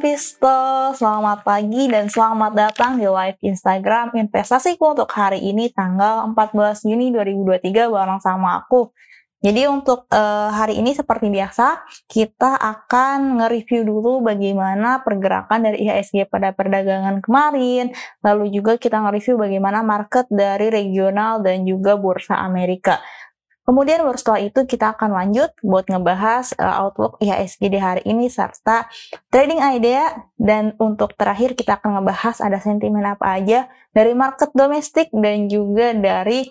Konvisto, selamat pagi dan selamat datang di live Instagram investasiku untuk hari ini tanggal 14 Juni 2023 bareng sama aku. Jadi untuk uh, hari ini seperti biasa kita akan nge-review dulu bagaimana pergerakan dari IHSG pada perdagangan kemarin, lalu juga kita nge-review bagaimana market dari regional dan juga bursa Amerika. Kemudian baru setelah itu kita akan lanjut buat ngebahas uh, outlook IHSG di hari ini serta trading idea. Dan untuk terakhir kita akan ngebahas ada sentimen apa aja dari market domestik dan juga dari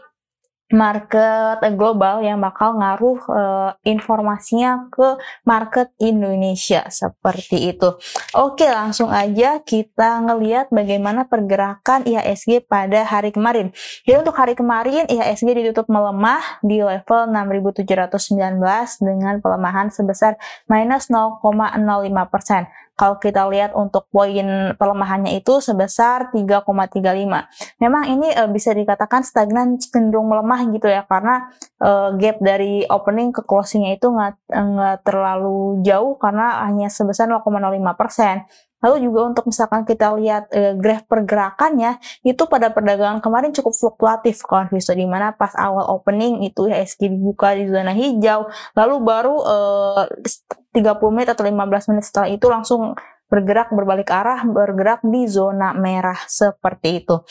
market global yang bakal ngaruh uh, informasinya ke market Indonesia seperti itu. Oke, langsung aja kita ngelihat bagaimana pergerakan IHSG pada hari kemarin. Jadi untuk hari kemarin IHSG ditutup melemah di level 6719 dengan pelemahan sebesar minus 0,05 persen. Kalau kita lihat untuk poin pelemahannya itu sebesar 3,35. Memang ini e, bisa dikatakan stagnan cenderung melemah gitu ya karena e, gap dari opening ke closingnya itu nggak terlalu jauh karena hanya sebesar 0,05 persen. Lalu juga untuk misalkan kita lihat e, graf pergerakannya itu pada perdagangan kemarin cukup fluktuatif kawan Visto di mana pas awal opening itu IHSG dibuka di zona hijau, lalu baru e, 30 menit atau 15 menit setelah itu langsung bergerak berbalik arah, bergerak di zona merah seperti itu.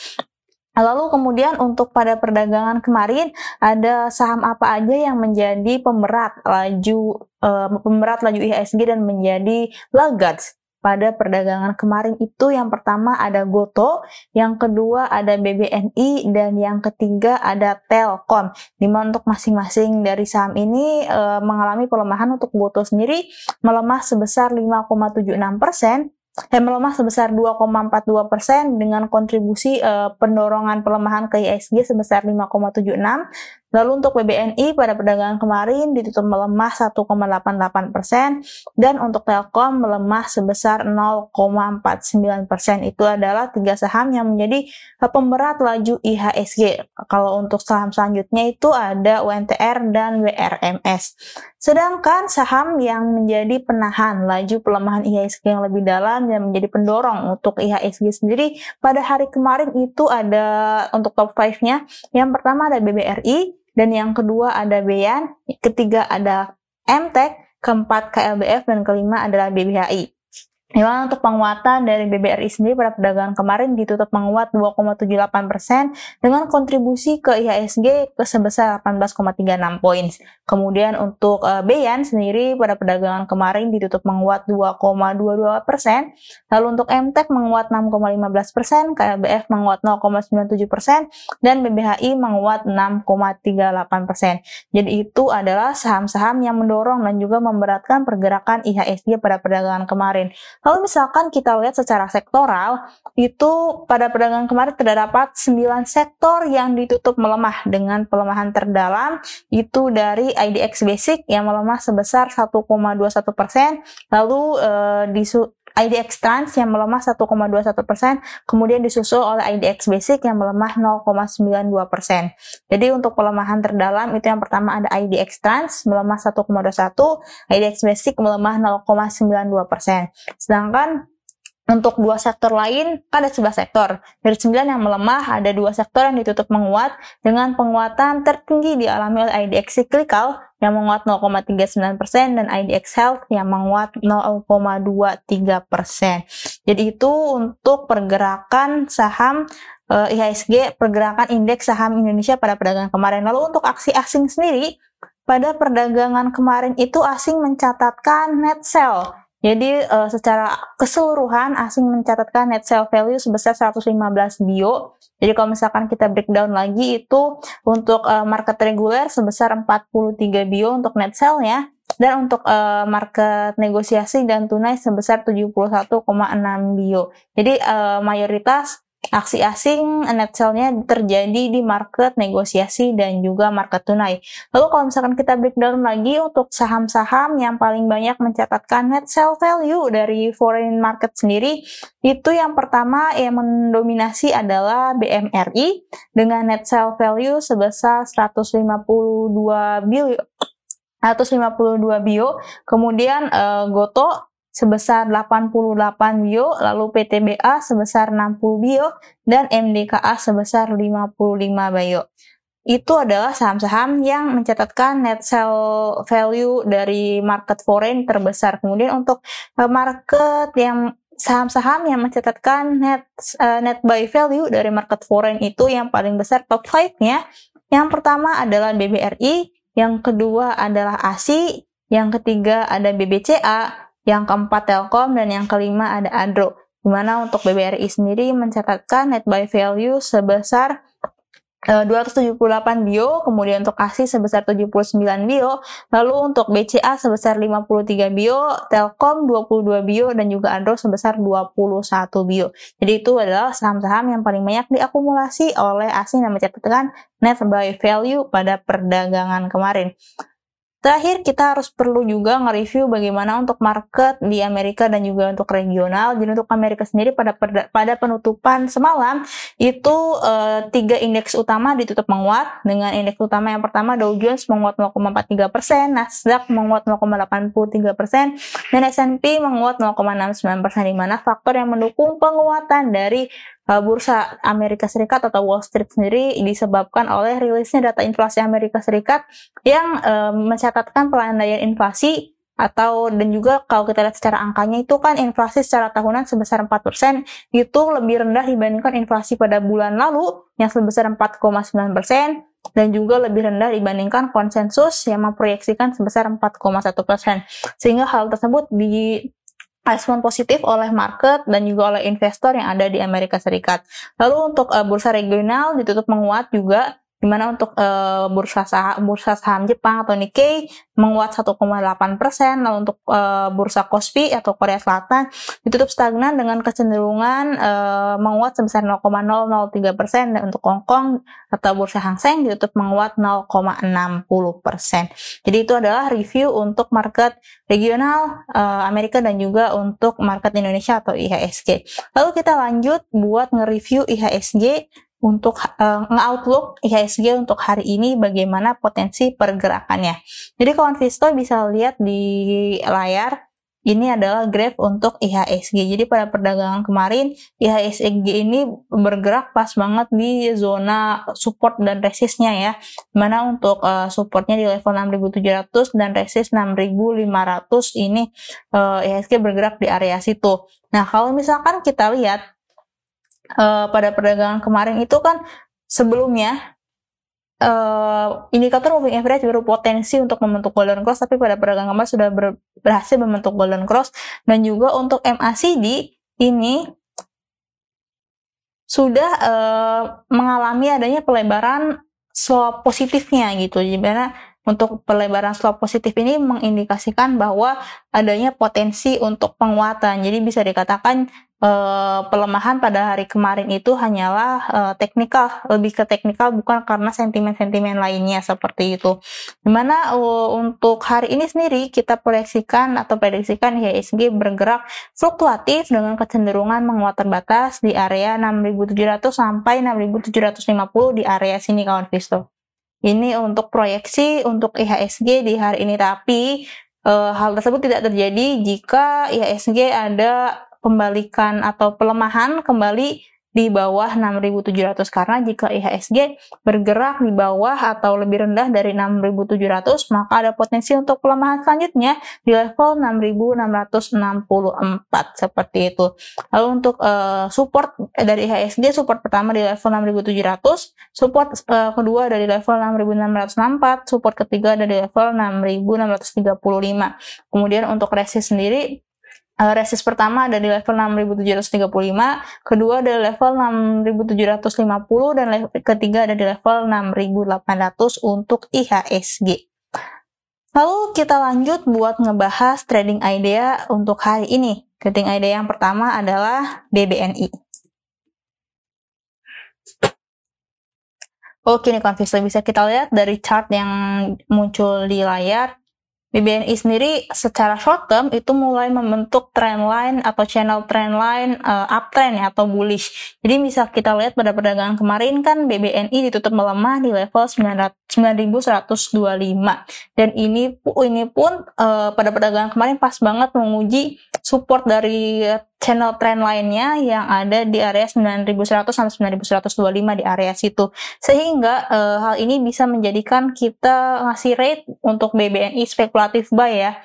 Lalu kemudian untuk pada perdagangan kemarin ada saham apa aja yang menjadi pemberat laju uh, pemberat laju IHSG dan menjadi laggards pada perdagangan kemarin itu yang pertama ada Goto, yang kedua ada BBNI, dan yang ketiga ada Telkom. Di mana untuk masing-masing dari saham ini e, mengalami pelemahan untuk Goto sendiri melemah sebesar 5,76 persen, yang melemah sebesar 2,42 persen dengan kontribusi e, pendorongan pelemahan ke ISG sebesar 5,76 Lalu untuk PBNI pada perdagangan kemarin ditutup melemah 1,88 persen dan untuk Telkom melemah sebesar 0,49 persen. Itu adalah tiga saham yang menjadi pemberat laju IHSG. Kalau untuk saham selanjutnya itu ada UNTR dan WRMS. Sedangkan saham yang menjadi penahan laju pelemahan IHSG yang lebih dalam dan menjadi pendorong untuk IHSG sendiri pada hari kemarin itu ada untuk top 5-nya. Yang pertama ada BBRI, dan yang kedua ada Beyan, ketiga ada MTEK, keempat KLBF, dan kelima adalah BBHI. Di mana untuk penguatan dari BBRI sendiri pada perdagangan kemarin ditutup menguat 2,78 persen dengan kontribusi ke IHSG ke sebesar 18,36 poin. Kemudian untuk uh, sendiri pada perdagangan kemarin ditutup menguat 2,22 persen. Lalu untuk MTEK menguat 6,15 persen, KLBF menguat 0,97 persen, dan BBHI menguat 6,38 persen. Jadi itu adalah saham-saham yang mendorong dan juga memberatkan pergerakan IHSG pada perdagangan kemarin. Kalau misalkan kita lihat secara sektoral, itu pada perdagangan kemarin terdapat 9 sektor yang ditutup melemah dengan pelemahan terdalam. Itu dari IDX Basic yang melemah sebesar 1,21 persen, lalu eh, di IDX Trans yang melemah 1,21 persen, kemudian disusul oleh IDX Basic yang melemah 0,92 persen. Jadi untuk pelemahan terdalam itu yang pertama ada IDX Trans melemah 1,21, IDX Basic melemah 0,92 persen. Sedangkan untuk dua sektor lain, kan ada 11 sektor. Dari 9 yang melemah, ada dua sektor yang ditutup menguat dengan penguatan tertinggi dialami oleh IDX Cyclical yang menguat 0,39% dan IDX Health yang menguat 0,23%. Jadi itu untuk pergerakan saham uh, IHSG, pergerakan indeks saham Indonesia pada perdagangan kemarin. Lalu untuk aksi asing sendiri, pada perdagangan kemarin itu asing mencatatkan net sell jadi uh, secara keseluruhan asing mencatatkan net sale value sebesar 115 bio. Jadi kalau misalkan kita breakdown lagi itu untuk uh, market reguler sebesar 43 bio untuk net sale-nya dan untuk uh, market negosiasi dan tunai sebesar 71,6 bio. Jadi uh, mayoritas Aksi asing net sell-nya terjadi di market negosiasi dan juga market tunai. Lalu kalau misalkan kita breakdown lagi untuk saham-saham yang paling banyak mencatatkan net sell value dari foreign market sendiri, itu yang pertama yang mendominasi adalah BMRI dengan net sell value sebesar 152 billion 152 bio, kemudian uh, Goto sebesar 88 bio, lalu PTBA sebesar 60 bio, dan MDKA sebesar 55 bio. Itu adalah saham-saham yang mencatatkan net sell value dari market foreign terbesar. Kemudian untuk eh, market yang saham-saham yang mencatatkan net uh, net buy value dari market foreign itu yang paling besar top 5-nya. Yang pertama adalah BBRI, yang kedua adalah ASI, yang ketiga ada BBCA, yang keempat Telkom, dan yang kelima ada Adro. Di mana untuk BBRI sendiri mencatatkan net buy value sebesar 278 eh, bio, kemudian untuk ASI sebesar 79 bio, lalu untuk BCA sebesar 53 bio, Telkom 22 bio, dan juga Andro sebesar 21 bio. Jadi itu adalah saham-saham yang paling banyak diakumulasi oleh ASI yang mencatatkan net buy value pada perdagangan kemarin. Terakhir, kita harus perlu juga nge-review bagaimana untuk market di Amerika dan juga untuk regional. Jadi untuk Amerika sendiri pada pada penutupan semalam itu uh, tiga indeks utama ditutup menguat dengan indeks utama yang pertama Dow Jones menguat 0,43 persen, Nasdaq menguat 0,83 persen, dan S&P menguat 0,69 persen. Di mana faktor yang mendukung penguatan dari uh, bursa Amerika Serikat atau Wall Street sendiri disebabkan oleh rilisnya data inflasi Amerika Serikat yang uh, mencatatkan pelandaian inflasi atau dan juga kalau kita lihat secara angkanya itu kan inflasi secara tahunan sebesar 4% itu lebih rendah dibandingkan inflasi pada bulan lalu yang sebesar 4,9% dan juga lebih rendah dibandingkan konsensus yang memproyeksikan sebesar 4,1%. Sehingga hal tersebut di respon positif oleh market dan juga oleh investor yang ada di Amerika Serikat. Lalu untuk uh, bursa regional ditutup menguat juga di mana untuk uh, bursa saham bursa saham Jepang atau Nikkei menguat 1,8 persen, lalu untuk uh, bursa Kospi atau Korea Selatan ditutup stagnan dengan kecenderungan uh, menguat sebesar 0,003 persen, dan untuk Hong Kong atau bursa Hang Seng ditutup menguat 0,60 persen. Jadi itu adalah review untuk market regional uh, Amerika dan juga untuk market Indonesia atau IHSG. Lalu kita lanjut buat nge-review IHSG untuk uh, nge-outlook IHSG untuk hari ini bagaimana potensi pergerakannya. Jadi kawan Visto bisa lihat di layar ini adalah graph untuk IHSG. Jadi pada perdagangan kemarin IHSG ini bergerak pas banget di zona support dan resistnya ya. Mana untuk uh, supportnya di level 6700 dan resist 6500 ini uh, IHSG bergerak di area situ. Nah kalau misalkan kita lihat uh, pada perdagangan kemarin itu kan sebelumnya uh, indikator moving average berpotensi untuk membentuk golden cross tapi pada perdagangan kemarin sudah ber, berhasil membentuk golden cross dan juga untuk MACD ini sudah uh, mengalami adanya pelebaran swap positifnya gitu. Jadi untuk pelebaran slope positif ini mengindikasikan bahwa adanya potensi untuk penguatan. Jadi bisa dikatakan uh, pelemahan pada hari kemarin itu hanyalah uh, teknikal, lebih ke teknikal bukan karena sentimen-sentimen lainnya seperti itu. Di mana uh, untuk hari ini sendiri kita proyeksikan atau prediksikan IHSG bergerak fluktuatif dengan kecenderungan menguat terbatas di area 6.700 sampai 6.750 di area sini kawan Visto. Ini untuk proyeksi untuk IHSG di hari ini, tapi e, hal tersebut tidak terjadi jika IHSG ada pembalikan atau pelemahan kembali di bawah 6.700 karena jika IHSG bergerak di bawah atau lebih rendah dari 6.700 maka ada potensi untuk pelemahan selanjutnya di level 6.664 seperti itu. Lalu untuk uh, support dari IHSG support pertama di level 6.700, support uh, kedua dari level 6.664, support ketiga dari level 6.635. Kemudian untuk resist sendiri uh, resist pertama ada di level 6735, kedua ada di level 6750 dan ketiga ada di level 6800 untuk IHSG. Lalu kita lanjut buat ngebahas trading idea untuk hari ini. Trading idea yang pertama adalah BBNI. Oke nih konflik bisa kita lihat dari chart yang muncul di layar BBNI sendiri secara short term itu mulai membentuk trend line atau channel trend line uh, uptrend ya atau bullish. Jadi bisa kita lihat pada perdagangan kemarin kan BBNI ditutup melemah di level 9125 dan ini ini pun uh, pada perdagangan kemarin pas banget menguji support dari channel trend lainnya yang ada di area 9100 sampai 9125 di area situ. Sehingga uh, hal ini bisa menjadikan kita ngasih rate untuk BBNI spekulatif buy ya.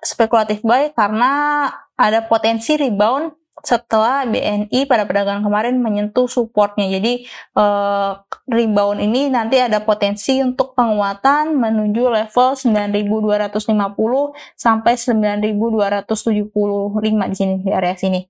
Spekulatif buy karena ada potensi rebound setelah BNI pada perdagangan kemarin menyentuh supportnya. Jadi uh, rebound ini nanti ada potensi untuk penguatan menuju level 9250 sampai 9275 di sini di area sini.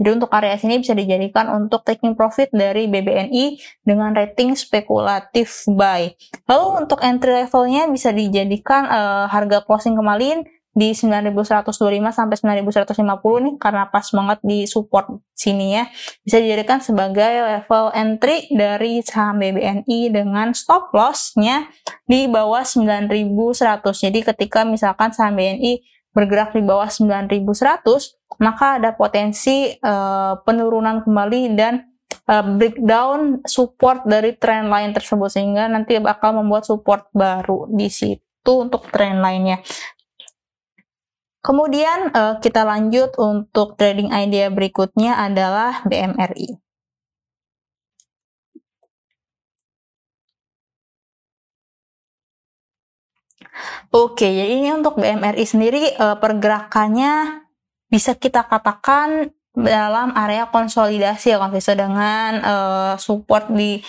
Jadi untuk area sini bisa dijadikan untuk taking profit dari BBNI dengan rating spekulatif buy. Lalu untuk entry levelnya bisa dijadikan uh, harga closing kemarin di 9125 sampai 9150 nih karena pas banget di support sini ya bisa dijadikan sebagai level entry dari saham BBNI dengan stop lossnya di bawah 9100 jadi ketika misalkan saham BNI bergerak di bawah 9100 maka ada potensi uh, penurunan kembali dan uh, breakdown support dari trend line tersebut sehingga nanti bakal membuat support baru di situ untuk trend lainnya. Kemudian uh, kita lanjut untuk trading idea berikutnya adalah BMRI. Oke, jadi ini untuk BMRI sendiri uh, pergerakannya bisa kita katakan dalam area konsolidasi ya konsisten dengan uh, support di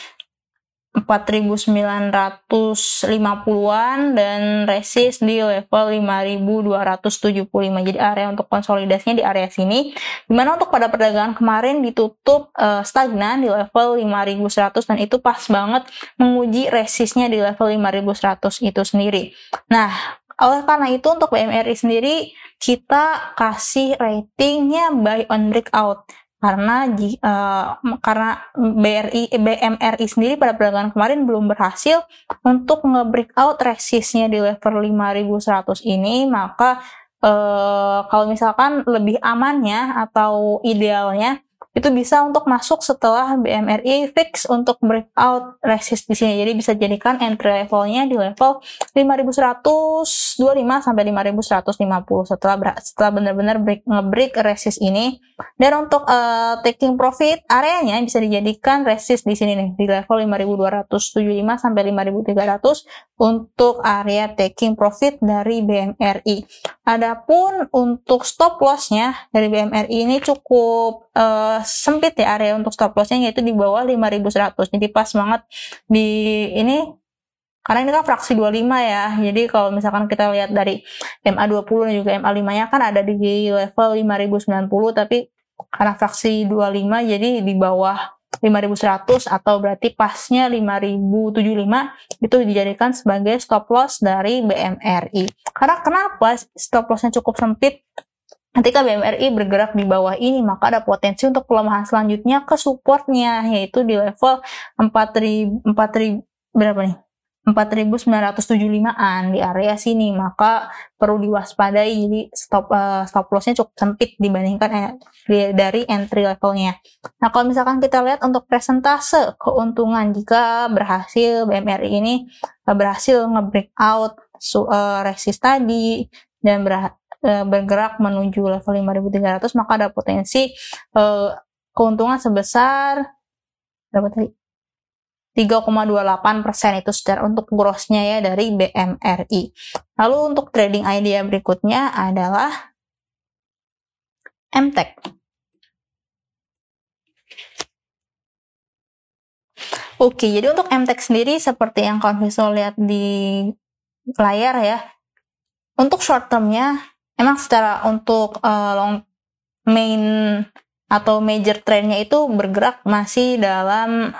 4.950-an dan resist di level 5.275. Jadi area untuk konsolidasinya di area sini. Di mana untuk pada perdagangan kemarin ditutup uh, stagnan di level 5.100 dan itu pas banget menguji resistnya di level 5.100 itu sendiri. Nah, oleh karena itu untuk BMRI sendiri kita kasih ratingnya buy on breakout karena uh, karena BRI BMRI sendiri pada perdagangan kemarin belum berhasil untuk nge-breakout resistnya di level 5100 ini maka uh, kalau misalkan lebih amannya atau idealnya itu bisa untuk masuk setelah BMRI fix untuk breakout resist di sini. Jadi bisa jadikan entry levelnya di level 5125 sampai 5150 setelah setelah benar-benar break ngebreak resist ini. Dan untuk uh, taking profit areanya bisa dijadikan resist di sini nih di level 5275 sampai 5300 untuk area taking profit dari BMRI. Adapun untuk stop lossnya dari BMRI ini cukup uh, sempit ya area untuk stop lossnya yaitu di bawah 5100 jadi pas banget di ini karena ini kan fraksi 25 ya jadi kalau misalkan kita lihat dari MA20 dan juga MA5 nya kan ada di level 5090 tapi karena fraksi 25 jadi di bawah 5100 atau berarti pasnya 5075 itu dijadikan sebagai stop loss dari BMRI. Karena kenapa stop lossnya cukup sempit? Ketika BMRI bergerak di bawah ini, maka ada potensi untuk pelemahan selanjutnya ke supportnya, yaitu di level 4000, 4000 berapa nih? 4975-an di area sini, maka perlu diwaspadai. Jadi stop uh, stop lossnya cukup sempit dibandingkan eh, dari entry levelnya. Nah, kalau misalkan kita lihat untuk presentase keuntungan jika berhasil BMRI ini berhasil nge-breakout uh, resist tadi dan ber, uh, bergerak menuju level 5300 maka ada potensi uh, keuntungan sebesar berapa tadi 3,28 persen itu secara untuk grossnya ya dari BMRI. Lalu untuk trading idea berikutnya adalah MTEK. Oke, jadi untuk MTEK sendiri seperti yang kalian bisa lihat di layar ya. Untuk short termnya emang secara untuk uh, long main atau major trendnya itu bergerak masih dalam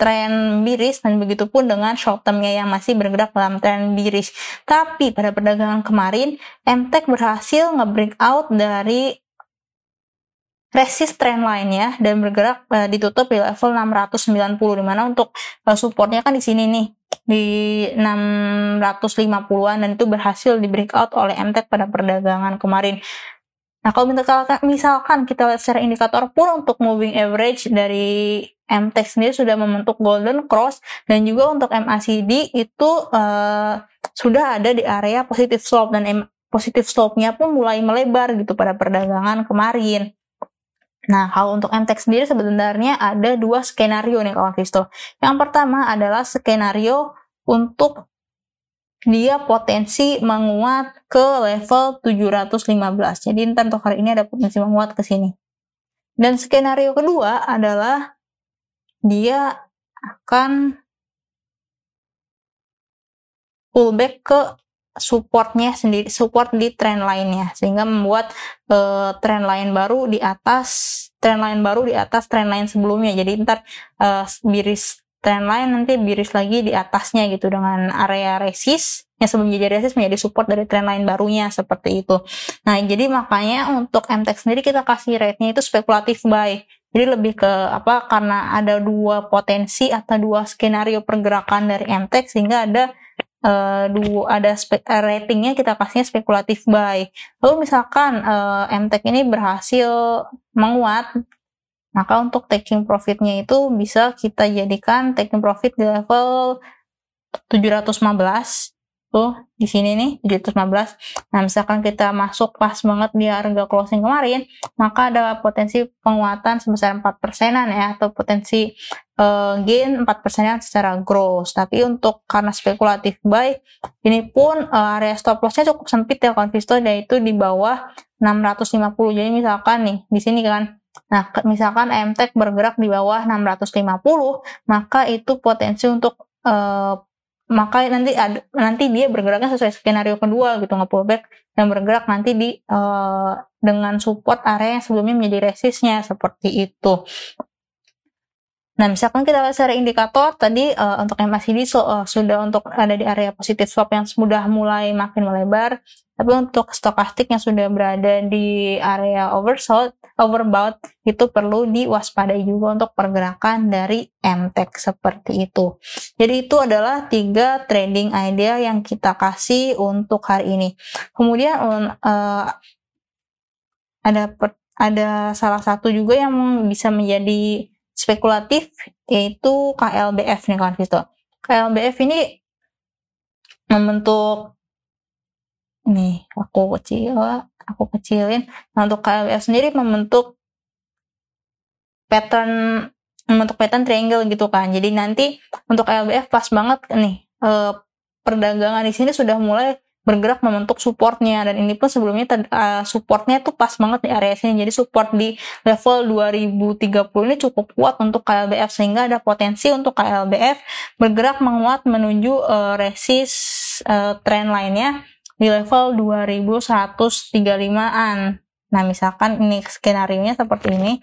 tren biris dan begitu pun dengan short termnya yang masih bergerak dalam tren biris. Tapi pada perdagangan kemarin, MTEK berhasil nge-breakout dari resist trend lainnya dan bergerak uh, ditutup di level 690 di mana untuk uh, supportnya kan di sini nih di 650-an dan itu berhasil di breakout oleh MTEK pada perdagangan kemarin. Nah, kalau misalkan kita lihat secara indikator pun untuk moving average dari MTEK sendiri sudah membentuk golden cross dan juga untuk MACD itu uh, sudah ada di area positive slope dan M positif slope-nya pun mulai melebar gitu pada perdagangan kemarin. Nah, kalau untuk MTEK sendiri sebenarnya ada dua skenario nih kawan Kristo. Yang pertama adalah skenario untuk dia potensi menguat ke level 715. Jadi ntar untuk hari ini ada potensi menguat ke sini. Dan skenario kedua adalah dia akan pullback ke supportnya sendiri support di trend lainnya sehingga membuat uh, trend lain baru di atas trend lain baru di atas trend lain sebelumnya. Jadi ntar uh, biris trend lain nanti biris lagi di atasnya gitu dengan area resist yang sebelum jadi resist menjadi support dari trend lain barunya seperti itu. Nah jadi makanya untuk MTEK sendiri kita kasih rate-nya itu spekulatif buy. Jadi lebih ke apa karena ada dua potensi atau dua skenario pergerakan dari MTEK sehingga ada uh, ada spe, uh, ratingnya kita kasihnya spekulatif buy. Lalu misalkan uh, MTEK ini berhasil menguat, maka untuk taking profitnya itu bisa kita jadikan taking profit di level 715 tuh di sini nih 715. Nah, misalkan kita masuk pas banget di harga closing kemarin, maka ada potensi penguatan sebesar 4 persenan ya atau potensi uh, gain 4 persenan secara gross. Tapi untuk karena spekulatif buy, ini pun uh, area stop lossnya cukup sempit ya konvisto yaitu di bawah 650. Jadi misalkan nih di sini kan Nah, misalkan MTEK bergerak di bawah 650, maka itu potensi untuk uh, maka nanti ada, nanti dia bergeraknya sesuai skenario kedua gitu nggak pullback dan bergerak nanti di uh, dengan support area yang sebelumnya menjadi resistnya seperti itu. Nah, misalkan kita lihat secara indikator tadi uh, untuk MACD so, uh, sudah untuk ada di area positif swap yang sudah mulai makin melebar, tapi untuk stokastik yang sudah berada di area oversold, overbought itu perlu diwaspadai juga untuk pergerakan dari MTEK seperti itu. Jadi itu adalah tiga trading idea yang kita kasih untuk hari ini. Kemudian uh, ada per, ada salah satu juga yang bisa menjadi spekulatif yaitu KLBF nih kawan gitu. KLBF ini membentuk nih aku kecil aku kecilin. Nah untuk KLBF sendiri membentuk pattern membentuk pattern triangle gitu kan. Jadi nanti untuk KLBF pas banget nih eh, perdagangan di sini sudah mulai bergerak membentuk supportnya. Dan ini pun sebelumnya uh, supportnya tuh pas banget di area sini. Jadi support di level 2030 ini cukup kuat untuk KLBF sehingga ada potensi untuk KLBF bergerak menguat menuju uh, resist uh, trend lainnya di level 2135-an nah misalkan ini skenario nya seperti ini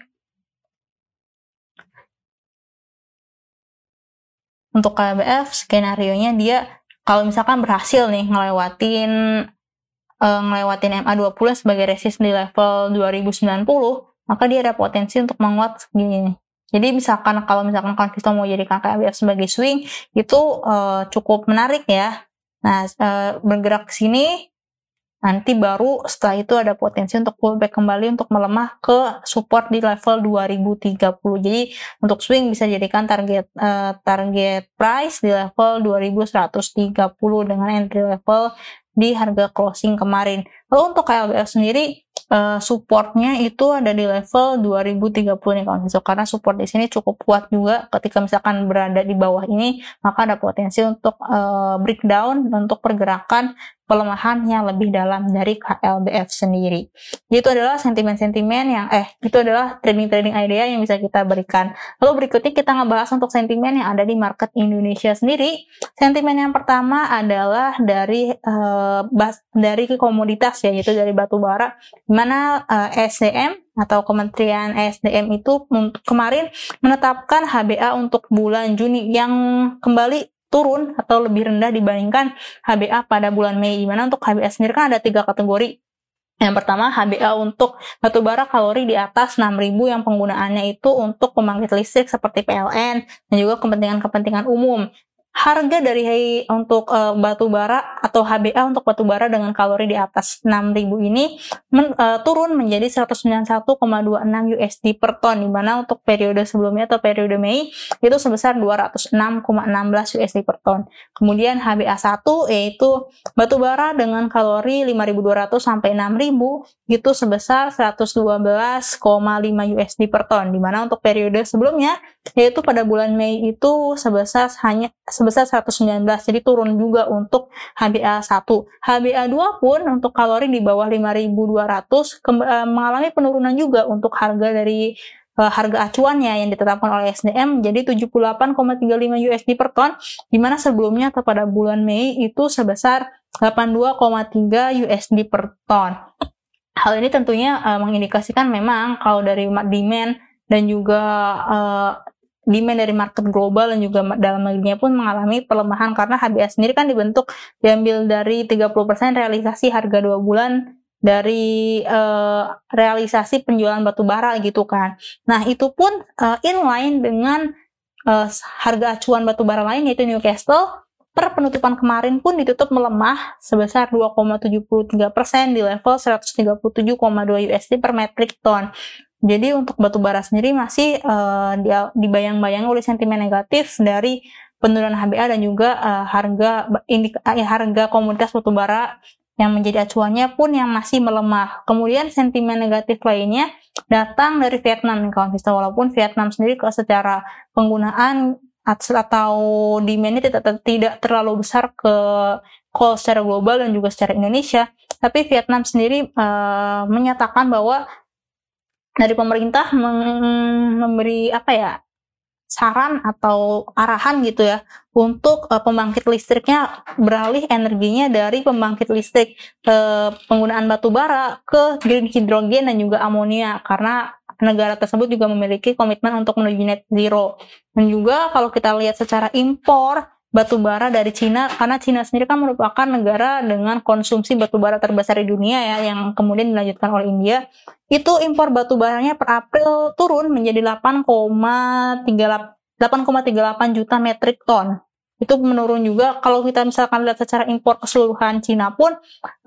untuk KLBF skenario nya dia kalau misalkan berhasil nih ngelewatin uh, ngelewatin MA20 sebagai resist di level 2090, maka dia ada potensi untuk menguat segini. Jadi misalkan kalau misalkan Convisto mau jadikan KBF sebagai swing, itu uh, cukup menarik ya. Nah, uh, bergerak ke sini, nanti baru setelah itu ada potensi untuk pullback kembali untuk melemah ke support di level 2030 jadi untuk swing bisa jadikan target uh, target price di level 2130 dengan entry level di harga closing kemarin. Lalu untuk KLBF sendiri uh, supportnya itu ada di level 2030 nih kawan so, karena support di sini cukup kuat juga. Ketika misalkan berada di bawah ini maka ada potensi untuk uh, breakdown untuk pergerakan pelemahan yang lebih dalam dari KLBF sendiri. Itu adalah sentimen-sentimen yang eh itu adalah trading-trading idea yang bisa kita berikan. Lalu berikutnya kita ngebahas untuk sentimen yang ada di market Indonesia sendiri. Sentimen yang pertama adalah dari uh, bas, dari komoditas ya yaitu dari batu bara di mana eh, SDM atau Kementerian SDM itu kemarin menetapkan HBA untuk bulan Juni yang kembali turun atau lebih rendah dibandingkan HBA pada bulan Mei. Di mana untuk HBA sendiri kan ada tiga kategori. Yang pertama HBA untuk batubara kalori di atas 6000 yang penggunaannya itu untuk pembangkit listrik seperti PLN dan juga kepentingan-kepentingan umum. Harga dari untuk uh, batu bara atau HBA untuk batu bara dengan kalori di atas 6000 ini men, uh, turun menjadi 191,26 USD per ton di mana untuk periode sebelumnya atau periode Mei itu sebesar 206,16 USD per ton. Kemudian HBA1 yaitu batu bara dengan kalori 5200 sampai 6000 itu sebesar 112,5 USD per ton di mana untuk periode sebelumnya yaitu pada bulan Mei itu sebesar hanya sebesar 119 jadi turun juga untuk HbA1 HbA2 pun untuk kalori di bawah 5200 eh, mengalami penurunan juga untuk harga dari uh, harga acuannya yang ditetapkan oleh SDM jadi 78,35 USD per ton di mana sebelumnya atau pada bulan Mei itu sebesar 82,3 USD per ton. Hal ini tentunya uh, mengindikasikan memang kalau dari demand dan juga demand dari market global dan juga dalam negerinya pun mengalami pelemahan karena HBA sendiri kan dibentuk diambil dari 30% realisasi harga dua bulan dari uh, realisasi penjualan batu bara gitu kan. Nah, itu pun uh, inline dengan uh, harga acuan batu bara lain yaitu Newcastle per penutupan kemarin pun ditutup melemah sebesar 2,73% di level 137,2 USD per metric ton. Jadi untuk batu bara sendiri masih uh, dibayang-bayang oleh sentimen negatif dari penurunan HBA dan juga uh, harga indik, uh, harga komoditas batu bara yang menjadi acuannya pun yang masih melemah. Kemudian sentimen negatif lainnya datang dari Vietnam kawan Vista walaupun Vietnam sendiri secara penggunaan atau demand-nya tidak, tidak terlalu besar ke coal secara global dan juga secara Indonesia, tapi Vietnam sendiri uh, menyatakan bahwa dari pemerintah memberi apa ya saran atau arahan gitu ya untuk uh, pembangkit listriknya beralih energinya dari pembangkit listrik uh, penggunaan batu bara ke green hidrogen dan juga amonia. Karena negara tersebut juga memiliki komitmen untuk menuju net zero. Dan juga kalau kita lihat secara impor batu bara dari Cina karena Cina sendiri kan merupakan negara dengan konsumsi batu bara terbesar di dunia ya yang kemudian dilanjutkan oleh India. Itu impor batu baranya per April turun menjadi 8,38 juta metrik ton. Itu menurun juga kalau kita misalkan lihat secara impor keseluruhan Cina pun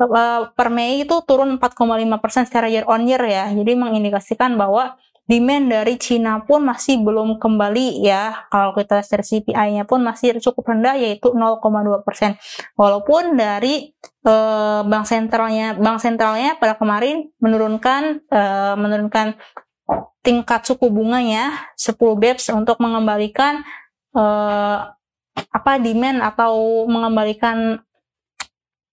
eh, per Mei itu turun 4,5% secara year on year ya. Jadi mengindikasikan bahwa demand dari Cina pun masih belum kembali ya. Kalau kita lihat dari CPI-nya pun masih cukup rendah yaitu 0,2 persen. Walaupun dari uh, bank sentralnya bank sentralnya pada kemarin menurunkan uh, menurunkan tingkat suku bunganya 10 BEPS untuk mengembalikan uh, apa demand atau mengembalikan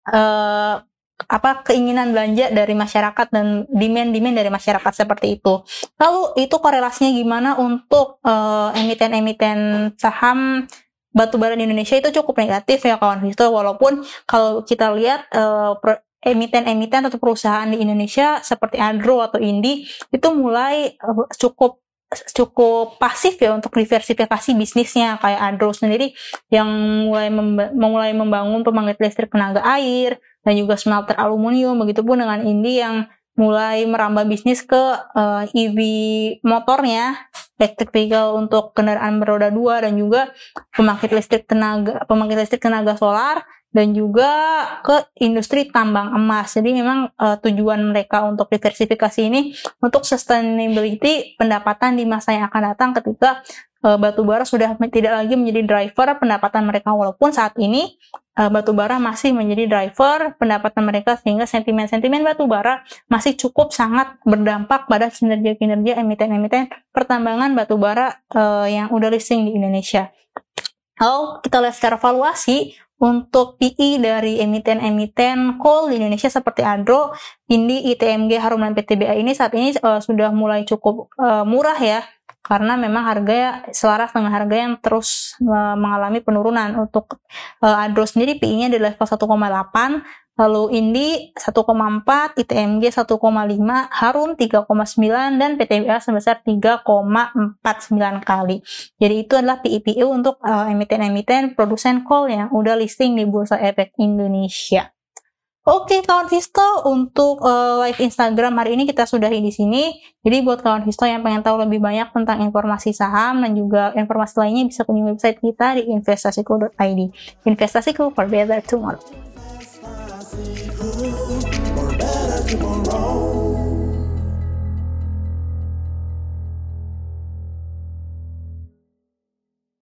uh, apa keinginan belanja dari masyarakat dan demand-demand dari masyarakat seperti itu. Lalu itu korelasinya gimana untuk uh, emiten-emiten saham batubara di Indonesia itu cukup negatif ya kawan itu walaupun kalau kita lihat uh, emiten-emiten atau perusahaan di Indonesia seperti Andro atau Indi itu mulai uh, cukup cukup pasif ya untuk diversifikasi bisnisnya kayak Andro sendiri yang mulai memba mulai membangun pembangkit listrik tenaga air dan juga smelter aluminium begitupun dengan Indi yang mulai merambah bisnis ke uh, eh, EV motornya electric vehicle untuk kendaraan beroda dua dan juga pembangkit listrik tenaga pembangkit listrik tenaga solar dan juga ke industri tambang emas. Jadi memang uh, tujuan mereka untuk diversifikasi ini untuk sustainability pendapatan di masa yang akan datang ketika uh, batu bara sudah tidak lagi menjadi driver pendapatan mereka walaupun saat ini uh, batu bara masih menjadi driver pendapatan mereka sehingga sentimen-sentimen batu bara masih cukup sangat berdampak pada kinerja-kinerja emiten-emiten pertambangan batu bara uh, yang udah listing di Indonesia. Kalau kita lihat secara valuasi, untuk PI dari emiten-emiten coal di Indonesia seperti Adro, Indi, ITMG, Harum dan PTBA ini saat ini uh, sudah mulai cukup uh, murah ya karena memang harga selaras dengan harga yang terus uh, mengalami penurunan untuk uh, Adro sendiri PI-nya di level 1,8 lalu Indi 1,4, ITMG 1,5, Harum 3,9 dan PTBA sebesar 3,49 kali. Jadi itu adalah PIPU untuk emiten emiten-emiten produsen coal yang udah listing di Bursa Efek Indonesia. Oke kawan Visto, untuk uh, live Instagram hari ini kita sudahi di sini. Jadi buat kawan Visto yang pengen tahu lebih banyak tentang informasi saham dan juga informasi lainnya bisa kunjungi website kita di investasiku.id. Investasiku for better tomorrow.